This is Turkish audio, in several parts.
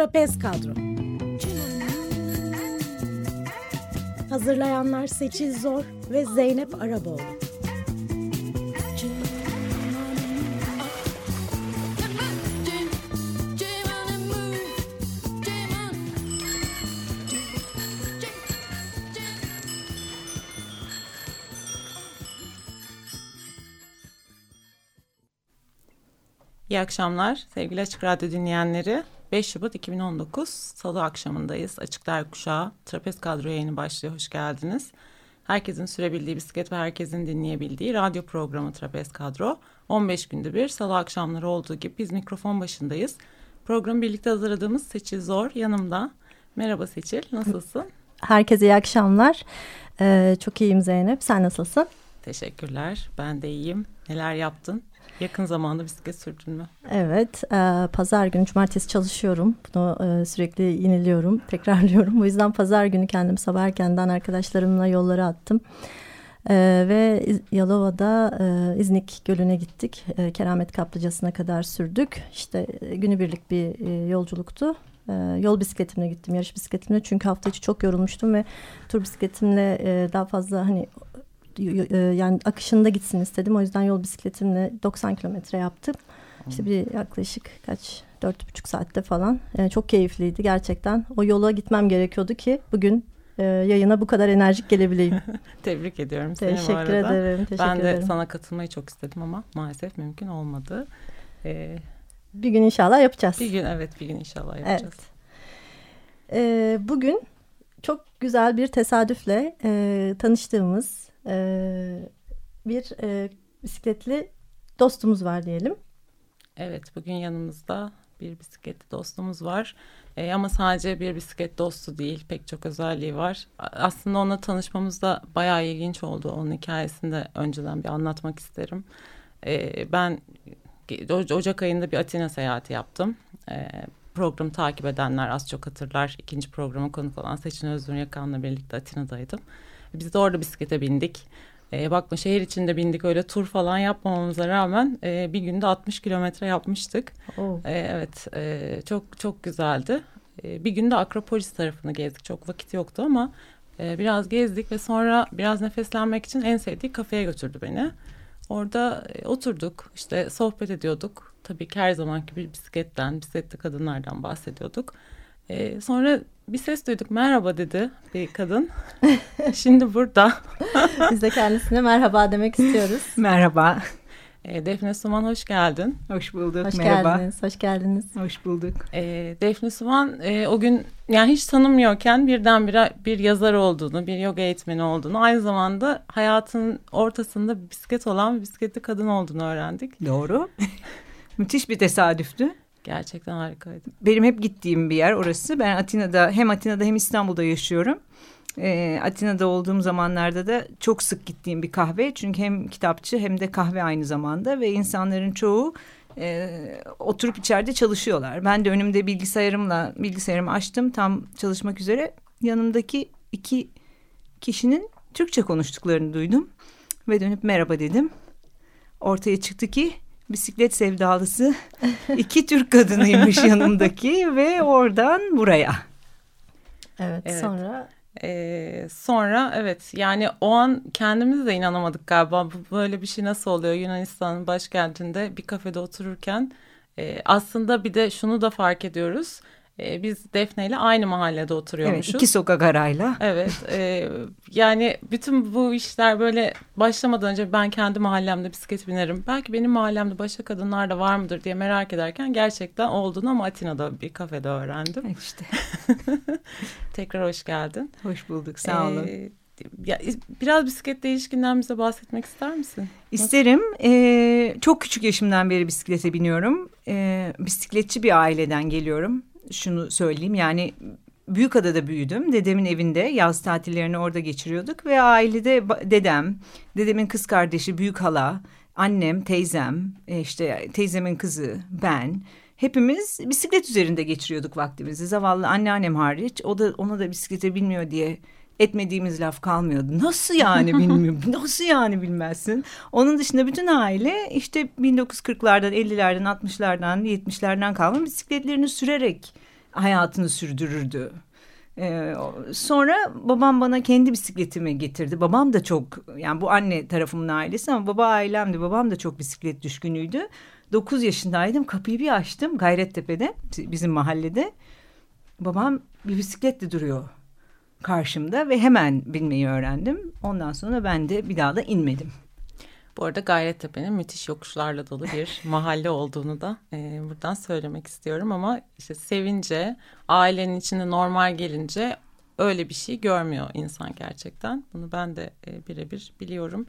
Trapez Kadro Hazırlayanlar Seçil Zor ve Zeynep Araboğlu İyi akşamlar sevgili Açık Radyo dinleyenleri. 5 Şubat 2019 Salı akşamındayız. Açık Dergi Kuşağı Trapez Kadro yayını başlıyor. Hoş geldiniz. Herkesin sürebildiği bisiklet ve herkesin dinleyebildiği radyo programı Trapez Kadro. 15 günde bir salı akşamları olduğu gibi biz mikrofon başındayız. Programı birlikte hazırladığımız Seçil Zor yanımda. Merhaba Seçil, nasılsın? Herkese iyi akşamlar. Ee, çok iyiyim Zeynep. Sen nasılsın? Teşekkürler. Ben de iyiyim. Neler yaptın? Yakın zamanda bisiklet sürdün mü? Evet, e, pazar günü cumartesi çalışıyorum. Bunu e, sürekli yeniliyorum, tekrarlıyorum. Bu yüzden pazar günü kendim sabah erkenden arkadaşlarımla yollara attım. E, ve Yalova'da e, İznik Gölü'ne gittik. E, Keramet Kaplıcası'na kadar sürdük. İşte e, günübirlik bir e, yolculuktu. E, yol bisikletimle gittim, yarış bisikletimle. Çünkü hafta içi çok yorulmuştum ve tur bisikletimle e, daha fazla hani yani akışında gitsin istedim. O yüzden yol bisikletimle 90 kilometre yaptım. İşte bir yaklaşık kaç dört buçuk saatte falan. Yani çok keyifliydi gerçekten. O yola gitmem gerekiyordu ki bugün e, yayına bu kadar enerjik gelebileyim. Tebrik ediyorum seni teşekkür bu arada. ederim. Teşekkür ben de ederim. sana katılmayı çok istedim ama maalesef mümkün olmadı. Ee, bir gün inşallah yapacağız. bir gün evet bir gün inşallah yapacağız. Evet. Ee, bugün çok güzel bir tesadüfle e, tanıştığımız e, bir e, bisikletli dostumuz var diyelim. Evet bugün yanımızda bir bisikletli dostumuz var. Ee, ama sadece bir bisiklet dostu değil pek çok özelliği var. Aslında onunla tanışmamız da bayağı ilginç oldu. Onun hikayesini de önceden bir anlatmak isterim. Ee, ben Oc- Ocak ayında bir Atina seyahati yaptım. Ee, programı takip edenler az çok hatırlar. İkinci programa konuk olan Seçin Özgür Yakan'la birlikte Atina'daydım. Biz de orada bisiklete bindik. Ee, bakma şehir içinde bindik öyle tur falan yapmamamıza rağmen e, bir günde 60 kilometre yapmıştık. Oo. Ee, evet e, çok çok güzeldi. Ee, bir günde Akropolis tarafını gezdik. Çok vakit yoktu ama e, biraz gezdik ve sonra biraz nefeslenmek için en sevdiği kafeye götürdü beni. Orada e, oturduk işte sohbet ediyorduk. Tabii ki her zamanki bir bisikletten, bisikletli kadınlardan bahsediyorduk. Ee, sonra bir ses duyduk. Merhaba dedi bir kadın. Şimdi burada. Biz de kendisine merhaba demek istiyoruz. Merhaba, Ee, Defne Suman hoş geldin. hoş bulduk. Hoş Merhaba. geldiniz, hoş geldiniz. Hoş bulduk. Ee, Defne Suman e, o gün yani hiç tanımıyorken birdenbire bir yazar olduğunu, bir yoga eğitmeni olduğunu, aynı zamanda hayatın ortasında bisiklet olan bir bisikletli kadın olduğunu öğrendik. Doğru. Müthiş bir tesadüftü. Gerçekten harikaydı. Benim hep gittiğim bir yer orası. Ben Atina'da hem Atina'da hem İstanbul'da yaşıyorum. Ee, Atina'da olduğum zamanlarda da çok sık gittiğim bir kahve. Çünkü hem kitapçı hem de kahve aynı zamanda ve insanların çoğu e, oturup içeride çalışıyorlar. Ben de önümde bilgisayarımla bilgisayarımı açtım tam çalışmak üzere. Yanımdaki iki kişinin Türkçe konuştuklarını duydum ve dönüp merhaba dedim. Ortaya çıktı ki bisiklet sevdalısı iki Türk kadınıymış yanımdaki ve oradan buraya. Evet, Evet. sonra Ee, sonra evet yani o an kendimiz de inanamadık galiba böyle bir şey nasıl oluyor Yunanistan'ın başkentinde bir kafede otururken e, aslında bir de şunu da fark ediyoruz E, biz Defne ile aynı mahallede Evet, oturuyormuşuz. iki sokak arayla. Evet e, yani bütün bu işler böyle başlamadan önce ben kendi mahallemde bisiklet binerim. Belki benim mahallemde başka kadınlar da var mıdır diye merak ederken gerçekten olduğunu ama Atina'da bir kafede öğrendim. Evet işte. Tekrar hoş geldin. Hoş bulduk. Sağ olun. Ee, ya, biraz bisikletle ilişkinden bize bahsetmek ister misin? İsterim. Ee, çok küçük yaşımdan beri bisiklete biniyorum. Ee, bisikletçi bir aileden geliyorum. Şunu söyleyeyim yani Büyükada'da büyüdüm. Dedemin evinde yaz tatillerini orada geçiriyorduk ve ailede dedem, dedemin kız kardeşi, büyük hala, annem, teyzem, e, işte teyzemin kızı, ben hepimiz bisiklet üzerinde geçiriyorduk vaktimizi. Zavallı anneannem hariç. O da ona da bisiklete binmiyor diye etmediğimiz laf kalmıyordu. Nasıl yani bilmiyorum? Nasıl yani bilmezsin? Onun dışında bütün aile işte 1940'lardan, 50'lerden, 60'lardan, 70'lerden kalma bisikletlerini sürerek hayatını sürdürürdü. Ee, sonra babam bana kendi bisikletimi getirdi. Babam da çok yani bu anne tarafımın ailesi ama baba ailemdi. Babam da çok bisiklet düşkünüydü. 9 yaşındaydım. Kapıyı bir açtım Gayrettepe'de bizim mahallede. Babam bir bisikletle duruyor karşımda ve hemen binmeyi öğrendim. Ondan sonra ben de bir daha da inmedim. Bu arada Gayrettepe'nin müthiş yokuşlarla dolu bir mahalle olduğunu da e, buradan söylemek istiyorum ama işte sevince, ailenin içinde normal gelince öyle bir şey görmüyor insan gerçekten. Bunu ben de e, birebir biliyorum.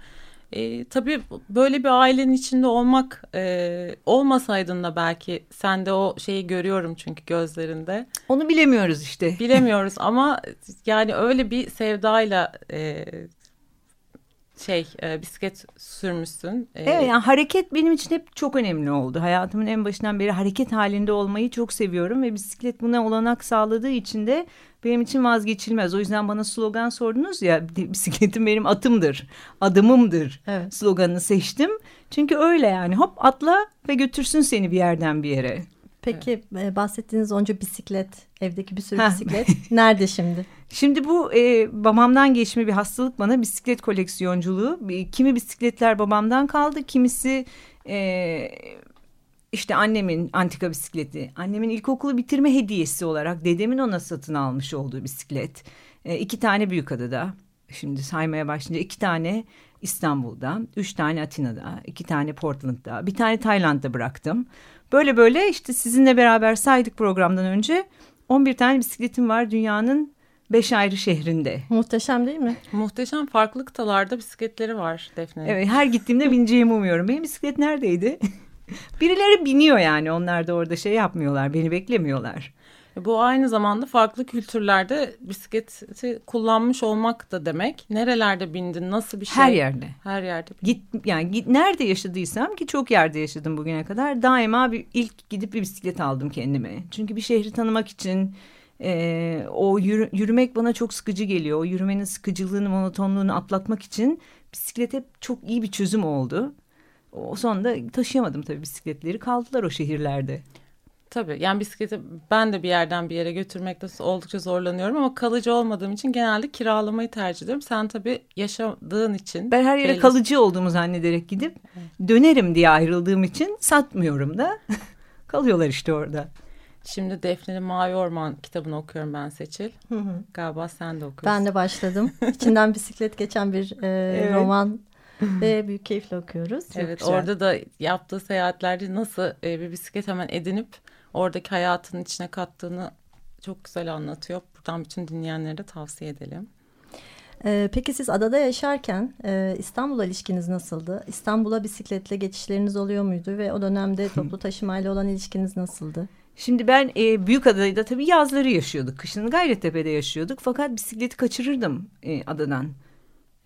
E, tabii böyle bir ailenin içinde olmak e, olmasaydın da belki sen de o şeyi görüyorum çünkü gözlerinde. Onu bilemiyoruz işte. Bilemiyoruz ama yani öyle bir sevdayla e, şey e, bisiklet sürmüşsün. E, evet yani hareket benim için hep çok önemli oldu. Hayatımın en başından beri hareket halinde olmayı çok seviyorum ve bisiklet buna olanak sağladığı için de benim için vazgeçilmez. O yüzden bana slogan sordunuz ya bisikletim benim atımdır, adımımdır evet. sloganını seçtim. Çünkü öyle yani hop atla ve götürsün seni bir yerden bir yere. Peki evet. bahsettiğiniz onca bisiklet, evdeki bir sürü bisiklet nerede şimdi? Şimdi bu e, babamdan geçme bir hastalık bana bisiklet koleksiyonculuğu. Kimi bisikletler babamdan kaldı, kimisi e, işte annemin antika bisikleti, annemin ilkokulu bitirme hediyesi olarak dedemin ona satın almış olduğu bisiklet. E, iki tane büyük adada. Şimdi saymaya başlayınca iki tane İstanbul'da, üç tane Atina'da, iki tane Portland'da, bir tane Tayland'da bıraktım. Böyle böyle işte sizinle beraber saydık programdan önce 11 tane bisikletim var dünyanın beş ayrı şehrinde. Muhteşem değil mi? Muhteşem farklı kıtalarda bisikletleri var Defne. Evet her gittiğimde bineceğimi umuyorum. Benim bisiklet neredeydi? Birileri biniyor yani onlar da orada şey yapmıyorlar beni beklemiyorlar. Bu aynı zamanda farklı kültürlerde bisikleti kullanmış olmak da demek. Nerelerde bindin? Nasıl bir şey? Her yerde. Her yerde. Git yani git, nerede yaşadıysam ki çok yerde yaşadım bugüne kadar. Daima bir ilk gidip bir bisiklet aldım kendime. Çünkü bir şehri tanımak için e, o yürü, yürümek bana çok sıkıcı geliyor. O yürümenin sıkıcılığını, monotonluğunu atlatmak için bisiklet hep çok iyi bir çözüm oldu. O sonunda taşıyamadım tabii bisikletleri. Kaldılar o şehirlerde. Tabii yani bisikleti ben de bir yerden bir yere götürmekte oldukça zorlanıyorum ama kalıcı olmadığım için genelde kiralamayı tercih ediyorum. Sen tabii yaşadığın için. Ben her yere belli... kalıcı olduğumu zannederek gidip dönerim diye ayrıldığım için satmıyorum da kalıyorlar işte orada. Şimdi Defne'nin Mavi Orman kitabını okuyorum ben Seçil. Hı hı. Galiba sen de okuyorsun. Ben de başladım. İçinden bisiklet geçen bir e, evet. roman ve büyük keyifle okuyoruz. Çok evet güzel. orada da yaptığı seyahatlerde nasıl e, bir bisiklet hemen edinip oradaki hayatın içine kattığını çok güzel anlatıyor. Buradan bütün dinleyenlere de tavsiye edelim. Ee, peki siz adada yaşarken e, İstanbul'a ilişkiniz nasıldı? İstanbul'a bisikletle geçişleriniz oluyor muydu ve o dönemde toplu taşımayla olan ilişkiniz nasıldı? Şimdi ben e, Büyükada'da tabii yazları yaşıyorduk. Kışını Gayrettepe'de yaşıyorduk. Fakat bisikleti kaçırırdım e, adadan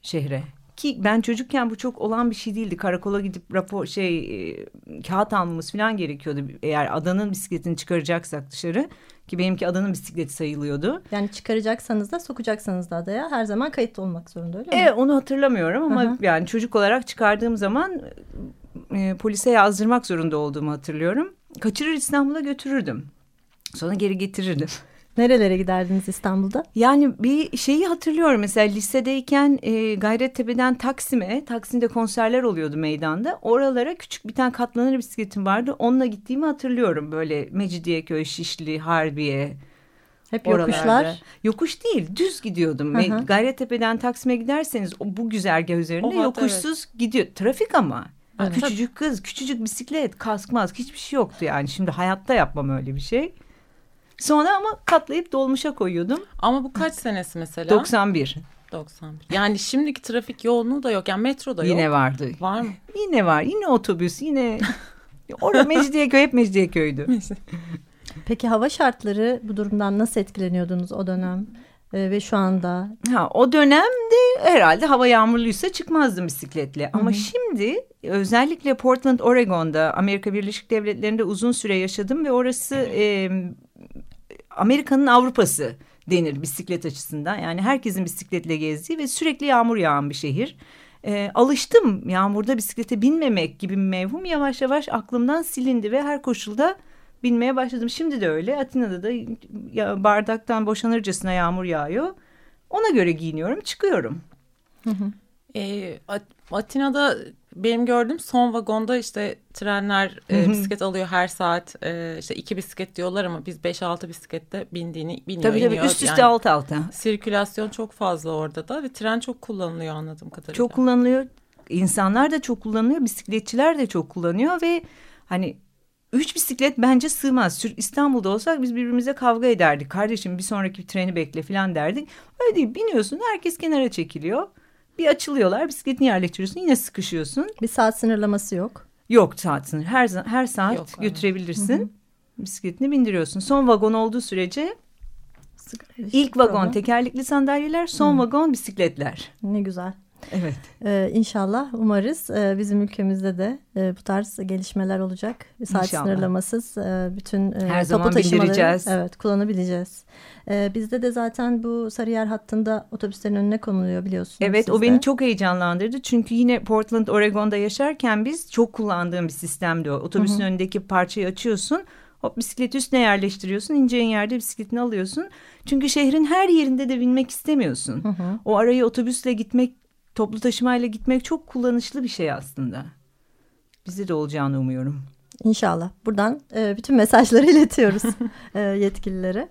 şehre. Ki ben çocukken bu çok olan bir şey değildi. Karakola gidip rapor şey e, kağıt almamız falan gerekiyordu. Eğer adanın bisikletini çıkaracaksak dışarı ki benimki adanın bisikleti sayılıyordu. Yani çıkaracaksanız da sokacaksanız da adaya her zaman kayıtlı olmak zorunda öyle mi? Evet onu hatırlamıyorum ama Aha. yani çocuk olarak çıkardığım zaman e, polise yazdırmak zorunda olduğumu hatırlıyorum. Kaçırır İstanbul'a götürürdüm. Sonra geri getirirdim. Nerelere giderdiniz İstanbul'da? Yani bir şeyi hatırlıyorum mesela lisedeyken e, Gayrettepe'den Taksim'e, Taksim'de konserler oluyordu meydanda. Oralara küçük bir tane katlanır bisikletim vardı. Onunla gittiğimi hatırlıyorum böyle Mecidiyeköy, Şişli, Harbiye. Hep oralarda. yokuşlar? Yokuş değil, düz gidiyordum. Hı hı. Gayrettepe'den Taksim'e giderseniz bu güzergah üzerinde o yokuşsuz evet. gidiyor. Trafik ama. Evet. Küçücük kız, küçücük bisiklet, kask mask hiçbir şey yoktu yani. Şimdi hayatta yapmam öyle bir şey. Sonra ama katlayıp dolmuşa koyuyordum. Ama bu kaç senesi mesela? 91. 91. Yani şimdiki trafik yoğunluğu da yok. Yani metro da yok. Yine vardı. Var mı? Yine var. Yine otobüs. Yine orada Mecidiyeköy hep Mecidiyeköy'dü. Peki hava şartları bu durumdan nasıl etkileniyordunuz o dönem? Ee, ve şu anda? Ha, o dönemde herhalde hava yağmurluysa çıkmazdım bisikletle. Ama Hı -hı. şimdi özellikle Portland, Oregon'da Amerika Birleşik Devletleri'nde uzun süre yaşadım ve orası e, Amerika'nın Avrupa'sı denir bisiklet açısından. Yani herkesin bisikletle gezdiği ve sürekli yağmur yağan bir şehir. E, alıştım yağmurda bisiklete binmemek gibi mevhum yavaş yavaş aklımdan silindi ve her koşulda binmeye başladım. Şimdi de öyle. Atina'da da bardaktan boşanırcasına yağmur yağıyor. Ona göre giyiniyorum, çıkıyorum. Hı hı. E, Atina'da benim gördüğüm son vagonda işte trenler e, bisiklet alıyor her saat. E, işte iki bisiklet diyorlar ama biz beş altı bisiklette bindiğini biniyor. Tabii tabii üst üste yani, alt alta. Sirkülasyon çok fazla orada da ve tren çok kullanılıyor anladığım kadarıyla. Çok kullanılıyor. İnsanlar da çok kullanıyor. Bisikletçiler de çok kullanıyor ve hani Üç bisiklet bence sığmaz. İstanbul'da olsak biz birbirimize kavga ederdik. Kardeşim bir sonraki treni bekle falan derdik. Öyle değil biniyorsun herkes kenara çekiliyor. Bir açılıyorlar bisikletini yerleştiriyorsun yine sıkışıyorsun. Bir saat sınırlaması yok. Yok saat sınır. Her, her saat yok, götürebilirsin. Hı hı. Bisikletini bindiriyorsun. Son vagon olduğu sürece ilk vagon tekerlekli sandalyeler, son hı. vagon bisikletler. Ne güzel. Evet. Ee, inşallah umarız e, bizim ülkemizde de e, bu tarz gelişmeler olacak. Saat inşallah. sınırlamasız e, bütün e, Her zaman taşımaları evet, kullanabileceğiz. E, bizde de zaten bu Sarıyer hattında otobüslerin önüne konuluyor biliyorsunuz. Evet sizde. o beni çok heyecanlandırdı. Çünkü yine Portland, Oregon'da yaşarken biz çok kullandığım bir sistemdi o. Otobüsün Hı -hı. önündeki parçayı açıyorsun. Hop bisikleti üstüne yerleştiriyorsun. ineceğin yerde bisikletini alıyorsun. Çünkü şehrin her yerinde de binmek istemiyorsun. Hı hı. O arayı otobüsle gitmek toplu taşımayla gitmek çok kullanışlı bir şey aslında. Bize de olacağını umuyorum. İnşallah. Buradan e, bütün mesajları iletiyoruz e, yetkililere.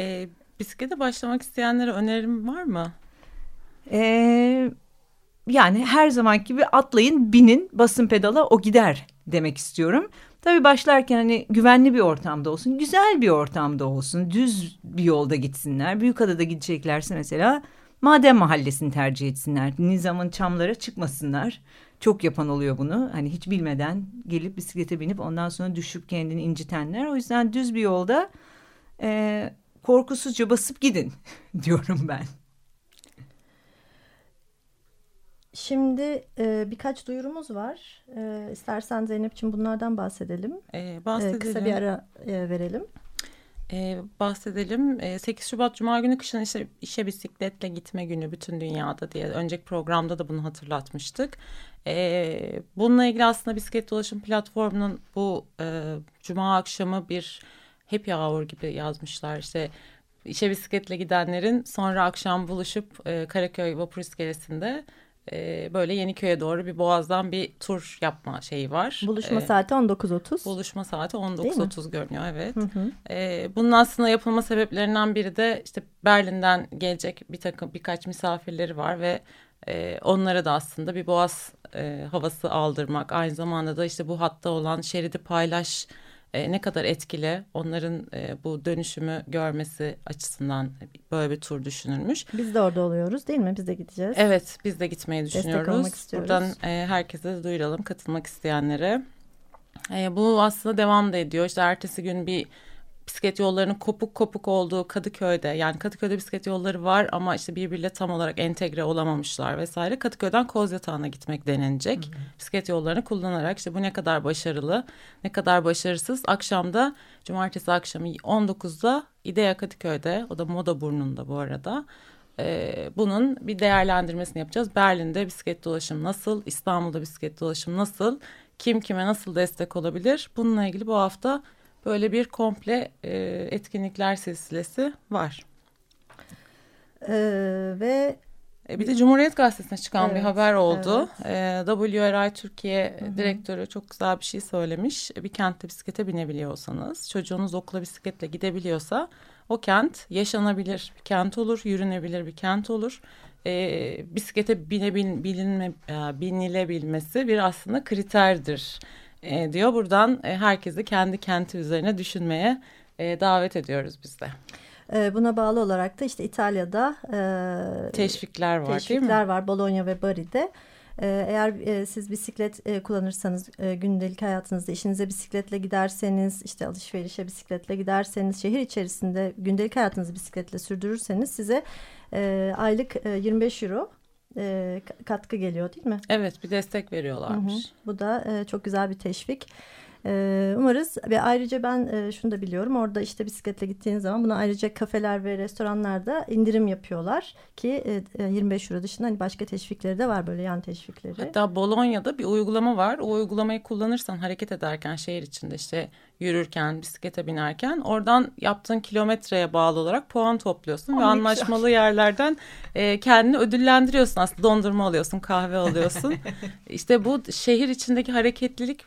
E, bisiklete başlamak isteyenlere önerim var mı? E, yani her zaman gibi atlayın, binin, basın pedala o gider demek istiyorum. Tabii başlarken hani güvenli bir ortamda olsun, güzel bir ortamda olsun, düz bir yolda gitsinler. Büyükada'da gideceklerse mesela Maden mahallesini tercih etsinler. Nizam'ın çamlara çıkmasınlar. Çok yapan oluyor bunu. Hani hiç bilmeden gelip bisiklete binip ondan sonra düşüp kendini incitenler. O yüzden düz bir yolda e, korkusuzca basıp gidin diyorum ben. Şimdi e, birkaç duyurumuz var. E, istersen Zeynep'ciğim bunlardan bahsedelim. Ee, bahsedelim. E, kısa bir ara e, verelim e, bahsedelim. E, 8 Şubat Cuma günü kışın işe, işe bisikletle gitme günü bütün dünyada diye. Önceki programda da bunu hatırlatmıştık. E, bununla ilgili aslında bisiklet dolaşım platformunun bu e, Cuma akşamı bir happy hour gibi yazmışlar. İşte işe bisikletle gidenlerin sonra akşam buluşup e, Karaköy Vapur İskelesi'nde e, böyle Yeniköy'e doğru bir boğazdan bir tur yapma şeyi var. Buluşma e, saati 19.30. Buluşma saati 19.30 görünüyor evet. Hı hı. E, bunun aslında yapılma sebeplerinden biri de işte Berlin'den gelecek bir takım birkaç misafirleri var ve e, onlara da aslında bir boğaz e, havası aldırmak. Aynı zamanda da işte bu hatta olan şeridi paylaş e, ne kadar etkili onların e, bu dönüşümü görmesi açısından böyle bir tur düşünülmüş. Biz de orada oluyoruz değil mi? Biz de gideceğiz. Evet biz de gitmeyi düşünüyoruz. Buradan e, herkese de duyuralım katılmak isteyenlere. E, bu aslında devam da ediyor. İşte ertesi gün bir bisiklet yollarının kopuk kopuk olduğu Kadıköy'de yani Kadıköy'de bisiklet yolları var ama işte birbiriyle tam olarak entegre olamamışlar vesaire. Kadıköy'den Kozyatağı'na gitmek denenecek. Hı hı. Bisiklet yollarını kullanarak işte bu ne kadar başarılı ne kadar başarısız. Akşamda cumartesi akşamı 19'da İdea Kadıköy'de o da Moda Burnu'nda bu arada. Ee, bunun bir değerlendirmesini yapacağız. Berlin'de bisiklet dolaşım nasıl? İstanbul'da bisiklet dolaşım nasıl? Kim kime nasıl destek olabilir? Bununla ilgili bu hafta Böyle bir komple e, etkinlikler silsilesi var. Ee, ve e, bir de Cumhuriyet Gazetesi'ne çıkan evet, bir haber oldu. Evet. E, WRI Türkiye Hı -hı. direktörü çok güzel bir şey söylemiş. Bir kentte bisiklete binebiliyorsanız, çocuğunuz okula bisikletle gidebiliyorsa o kent yaşanabilir bir kent olur, yürünebilir bir kent olur. E, bisiklete bilinme, e, binilebilmesi bir aslında kriterdir e, diyor. Buradan e, herkesi kendi kenti üzerine düşünmeye e, davet ediyoruz biz de. E, buna bağlı olarak da işte İtalya'da e, teşvikler var teşvikler değil mi? var Bologna ve Bari'de. E, eğer siz bisiklet kullanırsanız gündelik hayatınızda işinize bisikletle giderseniz işte alışverişe bisikletle giderseniz şehir içerisinde gündelik hayatınızı bisikletle sürdürürseniz size aylık 25 euro e, katkı geliyor değil mi? Evet bir destek veriyorlarmış. Hı hı. Bu da e, çok güzel bir teşvik. E, umarız ve ayrıca ben e, şunu da biliyorum orada işte bisikletle gittiğiniz zaman buna ayrıca kafeler ve restoranlarda indirim yapıyorlar ki e, 25 euro dışında hani başka teşvikleri de var böyle yan teşvikleri. Hatta Bolonya'da bir uygulama var o uygulamayı kullanırsan hareket ederken şehir içinde işte yürürken, bisiklete binerken oradan yaptığın kilometreye bağlı olarak puan topluyorsun Aa, ve anlaşmalı yerlerden e, kendini ödüllendiriyorsun aslında dondurma alıyorsun, kahve alıyorsun. işte bu şehir içindeki hareketlilik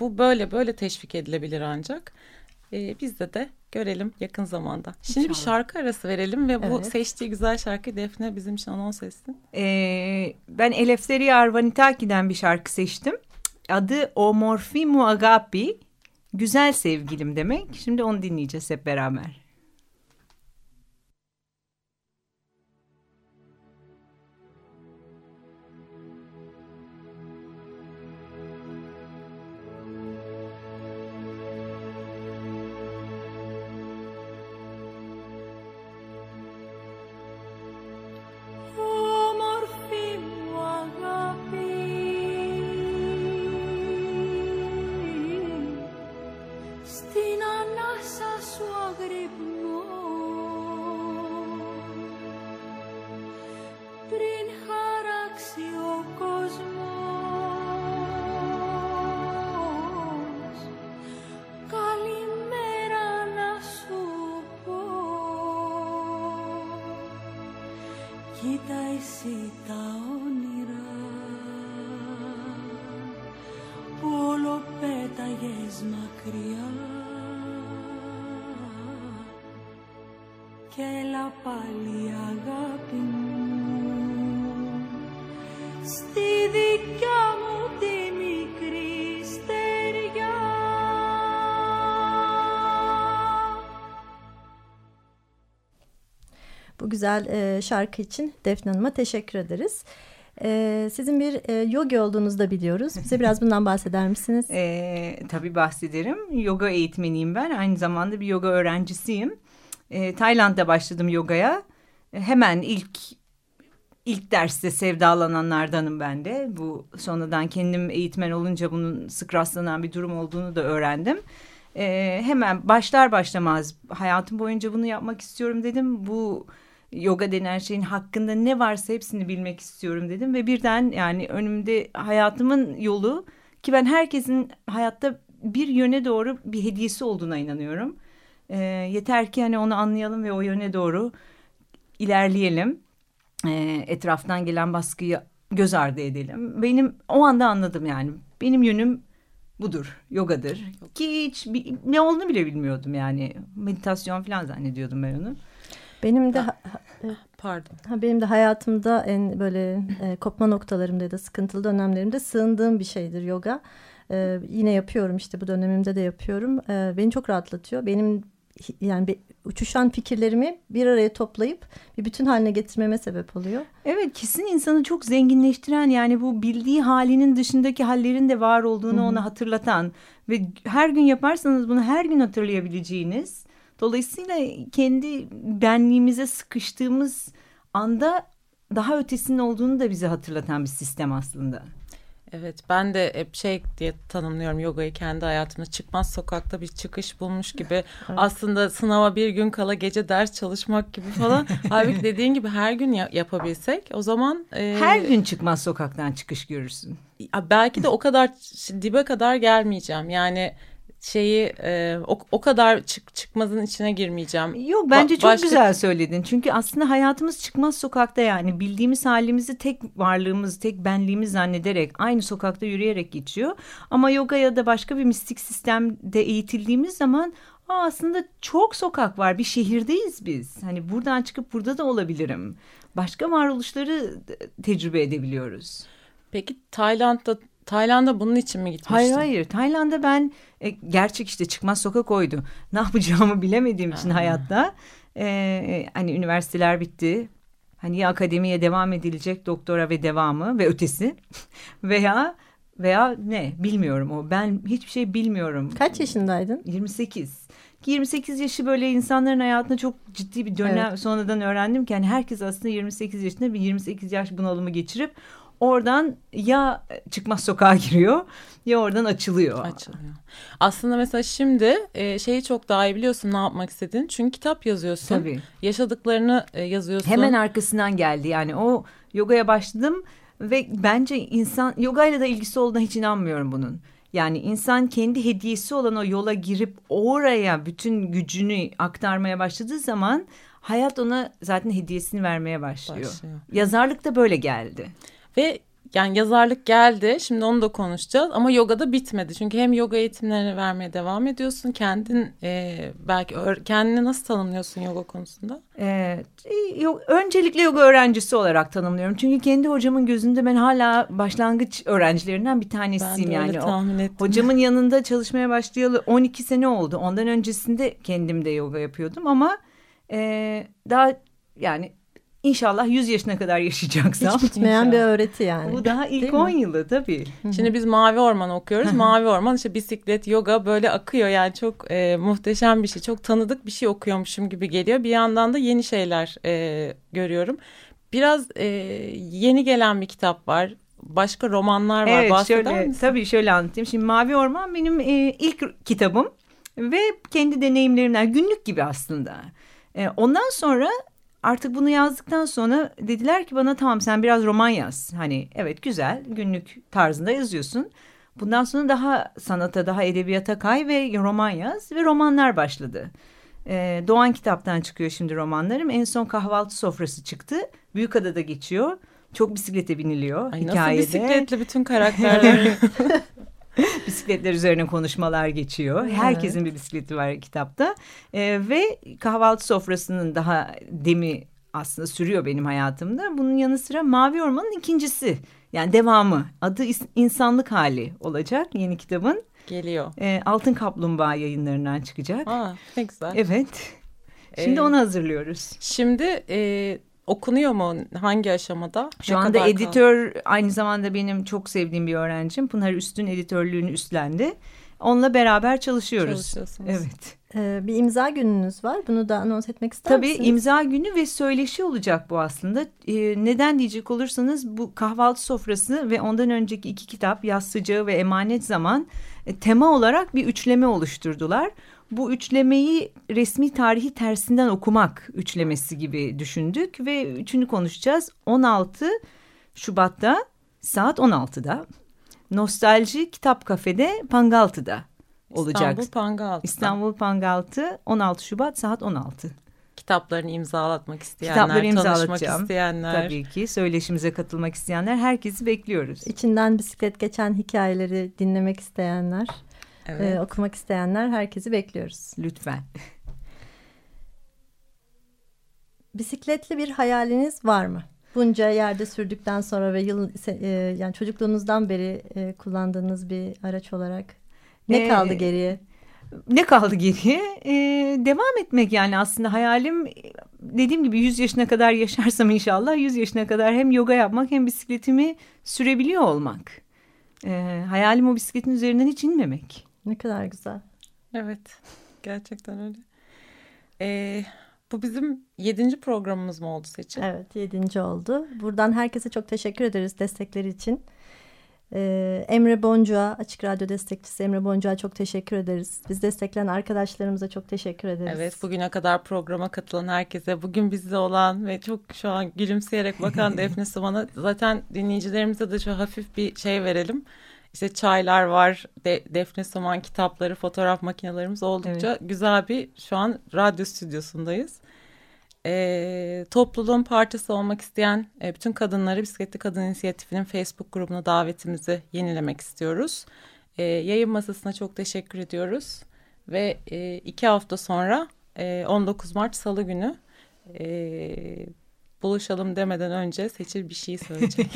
bu böyle böyle teşvik edilebilir ancak. E, bizde de görelim yakın zamanda. Şimdi bir İnşallah. şarkı arası verelim ve bu Evet. seçtiği güzel şarkıyı Defne bizim için anons etsin. Ee, ben Eleftheria Arvanitaki'den bir şarkı seçtim. Adı O Morfimu Agapi. Güzel sevgilim demek. Şimdi onu dinleyeceğiz hep beraber. Tay? Güzel e, şarkı için Defne Hanım'a teşekkür ederiz. E, sizin bir e, yogi olduğunuzu da biliyoruz. Bize biraz bundan bahseder misiniz? Ee, tabii bahsederim. Yoga eğitmeniyim ben. Aynı zamanda bir yoga öğrencisiyim. Ee, Tayland'da başladım yogaya. Ee, hemen ilk ilk derste sevdalananlardanım ben de. Bu sonradan kendim eğitmen olunca bunun sık rastlanan bir durum olduğunu da öğrendim. Ee, hemen başlar başlamaz hayatım boyunca bunu yapmak istiyorum dedim. Bu yoga denen şeyin hakkında ne varsa hepsini bilmek istiyorum dedim. Ve birden yani önümde hayatımın yolu ki ben herkesin hayatta bir yöne doğru bir hediyesi olduğuna inanıyorum. Ee, yeter ki hani onu anlayalım ve o yöne doğru ilerleyelim. Ee, etraftan gelen baskıyı göz ardı edelim. Benim o anda anladım yani. Benim yönüm budur, yogadır. Ki hiç bir- ne olduğunu bile bilmiyordum yani. Meditasyon falan zannediyordum ben onu. Benim de ha- Pardon. ha, benim de hayatımda en böyle e, kopma noktalarımda ya da sıkıntılı dönemlerimde sığındığım bir şeydir yoga. E, yine yapıyorum işte bu dönemimde de yapıyorum. E, beni çok rahatlatıyor. Benim yani bir, uçuşan fikirlerimi bir araya toplayıp bir bütün haline getirmeme sebep oluyor. Evet kesin insanı çok zenginleştiren yani bu bildiği halinin dışındaki hallerin de var olduğunu ona hatırlatan ve her gün yaparsanız bunu her gün hatırlayabileceğiniz dolayısıyla kendi benliğimize sıkıştığımız anda daha ötesinin olduğunu da bize hatırlatan bir sistem aslında. Evet ben de hep şey diye tanımlıyorum yogayı kendi hayatımda çıkmaz sokakta bir çıkış bulmuş gibi aslında sınava bir gün kala gece ders çalışmak gibi falan halbuki dediğin gibi her gün ya- yapabilsek o zaman e, Her gün çıkmaz sokaktan çıkış görürsün. ya belki de o kadar dibe kadar gelmeyeceğim yani şeyi e, o, o kadar çık, çıkmazın içine girmeyeceğim. Yok bence Ba- çok başka- güzel söyledin. Çünkü aslında hayatımız çıkmaz sokakta yani bildiğimiz halimizi tek varlığımız, tek benliğimiz zannederek aynı sokakta yürüyerek geçiyor. Ama yoga ya da başka bir mistik sistemde eğitildiğimiz zaman Aa, aslında çok sokak var. Bir şehirdeyiz biz. Hani buradan çıkıp burada da olabilirim. Başka varoluşları e, tecrübe edebiliyoruz. Peki Tayland'da Tayland'a bunun için mi gitmiştin? Hayır hayır. Tayland'da ben e, gerçek işte çıkmaz sokak oydu. Ne yapacağımı bilemediğim için hayatta e, hani üniversiteler bitti. Hani ya akademiye devam edilecek doktora ve devamı ve ötesi veya veya ne bilmiyorum o ben hiçbir şey bilmiyorum. Kaç yaşındaydın? 28. Ki 28 yaşı böyle insanların hayatında çok ciddi bir dönem Evet. sonradan öğrendim ki hani herkes aslında 28 yaşında bir 28 yaş bunalımı geçirip oradan ya çıkmaz sokağa giriyor ya oradan açılıyor. Açılıyor. Aslında mesela şimdi e, şeyi çok daha iyi biliyorsun ne yapmak istediğini. Çünkü kitap yazıyorsun. Tabii. Yaşadıklarını e, yazıyorsun. Hemen arkasından geldi yani o yogaya başladım ve bence insan yogayla da ilgisi olduğuna hiç inanmıyorum bunun. Yani insan kendi hediyesi olan o yola girip oraya bütün gücünü aktarmaya başladığı zaman hayat ona zaten hediyesini vermeye başlıyor. Başlıyor. Yazarlık da böyle geldi. Ve yani yazarlık geldi. Şimdi onu da konuşacağız. Ama yoga da bitmedi. Çünkü hem yoga eğitimlerini vermeye devam ediyorsun. Kendin e, belki kendini nasıl tanımlıyorsun yoga konusunda? Ee, yo- öncelikle yoga öğrencisi olarak tanımlıyorum. Çünkü kendi hocamın gözünde ben hala başlangıç öğrencilerinden bir Ben tanesiyim de yani. öyle tahmin ettim. Hocamın yanında çalışmaya başlayalı 12 sene oldu. Ondan öncesinde kendim de yoga yapıyordum ama e, daha yani inşallah 100 yaşına kadar yaşayacaksam. Hiç bitmeyen bir öğreti yani. Bu daha ilk Değil mi? 10 yılı tabii. Şimdi biz Mavi Orman okuyoruz. Mavi Orman işte bisiklet, yoga böyle akıyor. Yani çok e, muhteşem bir şey. Çok tanıdık bir şey okuyormuşum gibi geliyor. Bir yandan da yeni şeyler e, görüyorum. Biraz e, yeni gelen bir kitap var. Başka romanlar var. Evet Bahseder şöyle misin? tabii şöyle anlatayım. Şimdi Mavi Orman benim e, ilk kitabım ve kendi deneyimlerimden günlük gibi aslında. E, ondan sonra artık bunu yazdıktan sonra dediler ki bana tamam sen biraz roman yaz. Hani evet güzel günlük tarzında yazıyorsun. Bundan sonra daha sanata daha edebiyata kay ve roman yaz ve romanlar başladı. E, Doğan kitaptan çıkıyor şimdi romanlarım. En son kahvaltı sofrası çıktı. Büyükada'da geçiyor. Çok bisiklete biniliyor Ay, nasıl hikayede. bisikletli bütün karakterler. Bisikletler üzerine konuşmalar geçiyor. Herkesin bir bisikleti var kitapta. Ee, ve kahvaltı sofrasının daha demi aslında sürüyor benim hayatımda. Bunun yanı sıra Mavi Orman'ın ikincisi. Yani devamı. Adı insanlık hali olacak yeni kitabın. Geliyor. Ee, Altın Kaplumbağa yayınlarından çıkacak. Aa, ne güzel. Evet. Şimdi Ee, onu hazırlıyoruz. Şimdi e, okunuyor mu? Hangi aşamada? Şu Ne anda editör aynı zamanda benim çok sevdiğim bir öğrencim. Pınar Üstün editörlüğünü üstlendi. Onunla beraber çalışıyoruz. Çalışıyorsunuz. Evet. Ee, bir imza gününüz var. Bunu da anons etmek ister Tabii misiniz? imza günü ve söyleşi olacak bu aslında. Ee, neden diyecek olursanız bu kahvaltı sofrası ve ondan önceki iki kitap Yaz Sıcağı ve Emanet Zaman e, tema olarak bir üçleme oluşturdular. Bu üçlemeyi resmi tarihi tersinden okumak üçlemesi gibi düşündük ve üçünü konuşacağız. 16 Şubat'ta saat 16'da Nostalji Kitap Kafede Pangaltı'da olacak. İstanbul Pangaltı'da. İstanbul Pangaltı 16 Şubat saat 16. Kitaplarını imzalatmak isteyenler, Kitapları tanışmak imzalatacağım. isteyenler. Tabii ki söyleşimize katılmak isteyenler herkesi bekliyoruz. İçinden bisiklet geçen hikayeleri dinlemek isteyenler, Evet. e, okumak isteyenler herkesi bekliyoruz. Lütfen. Bisikletli bir hayaliniz var mı? Bunca yerde sürdükten sonra ve yıl e, yani çocukluğunuzdan beri e, kullandığınız bir araç olarak ne Ee, kaldı geriye? Ne kaldı geriye? Ee, devam etmek yani aslında hayalim dediğim gibi 100 yaşına kadar yaşarsam inşallah 100 yaşına kadar hem yoga yapmak hem bisikletimi sürebiliyor olmak. Ee, hayalim o bisikletin üzerinden hiç inmemek. Ne kadar güzel. Evet. Gerçekten öyle. Ee, bu bizim yedinci programımız mı oldu Seçil? Evet yedinci oldu. Buradan herkese çok teşekkür ederiz destekleri için. Ee, Emre Boncuğa, Açık Radyo destekçisi Emre Boncuğa çok teşekkür ederiz. Biz destekleyen arkadaşlarımıza çok teşekkür ederiz. Evet bugüne kadar programa katılan herkese bugün bizde olan ve çok şu an gülümseyerek bakan Defne Sıvan'a zaten dinleyicilerimize de şu hafif bir şey verelim. İşte çaylar var, de, Defne Saman kitapları, fotoğraf makinelerimiz oldukça güzel bir şu an radyo stüdyosundayız. Ee, topluluğun parçası olmak isteyen e, bütün kadınları Bisikletli Kadın İnisiyatifi'nin Facebook grubuna davetimizi yenilemek istiyoruz. Ee, yayın masasına çok teşekkür ediyoruz. Ve e, iki hafta sonra e, 19 Mart Salı günü e, buluşalım demeden önce Seçil bir şey söyleyecek.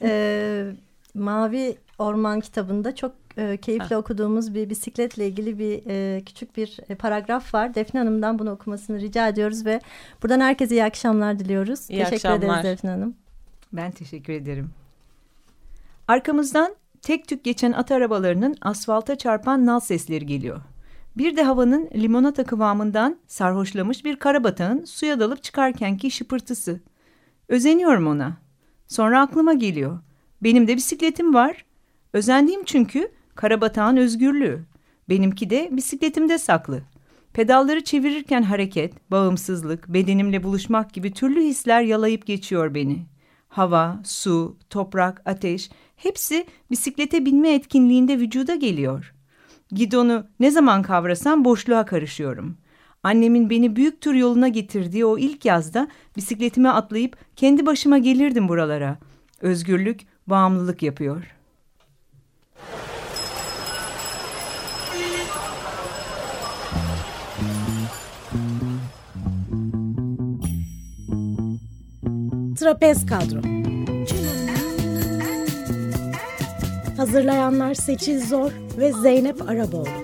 Mavi Orman kitabında çok e, keyifle okuduğumuz bir bisikletle ilgili bir e, küçük bir e, paragraf var. Defne Hanım'dan bunu okumasını rica ediyoruz ve buradan herkese iyi akşamlar diliyoruz. İyi teşekkür akşamlar. ederiz Defne Hanım. Ben teşekkür ederim. Arkamızdan tek tük geçen at arabalarının asfalta çarpan nal sesleri geliyor. Bir de havanın limonata kıvamından sarhoşlamış bir karabatağın suya dalıp çıkarkenki şıpırtısı. Özeniyorum ona. Sonra aklıma geliyor. Benim de bisikletim var. Özendiğim çünkü karabatağın özgürlüğü. Benimki de bisikletimde saklı. Pedalları çevirirken hareket, bağımsızlık, bedenimle buluşmak gibi türlü hisler yalayıp geçiyor beni. hava, su, toprak, ateş hepsi bisiklete binme etkinliğinde vücuda geliyor. Gidonu ne zaman kavrasam boşluğa karışıyorum. Annemin beni büyük tur yoluna getirdiği o ilk yazda bisikletime atlayıp kendi başıma gelirdim buralara. Özgürlük, bağımlılık yapıyor. Trapez kadro. Hazırlayanlar Seçil Zor ve Zeynep Araboğlu.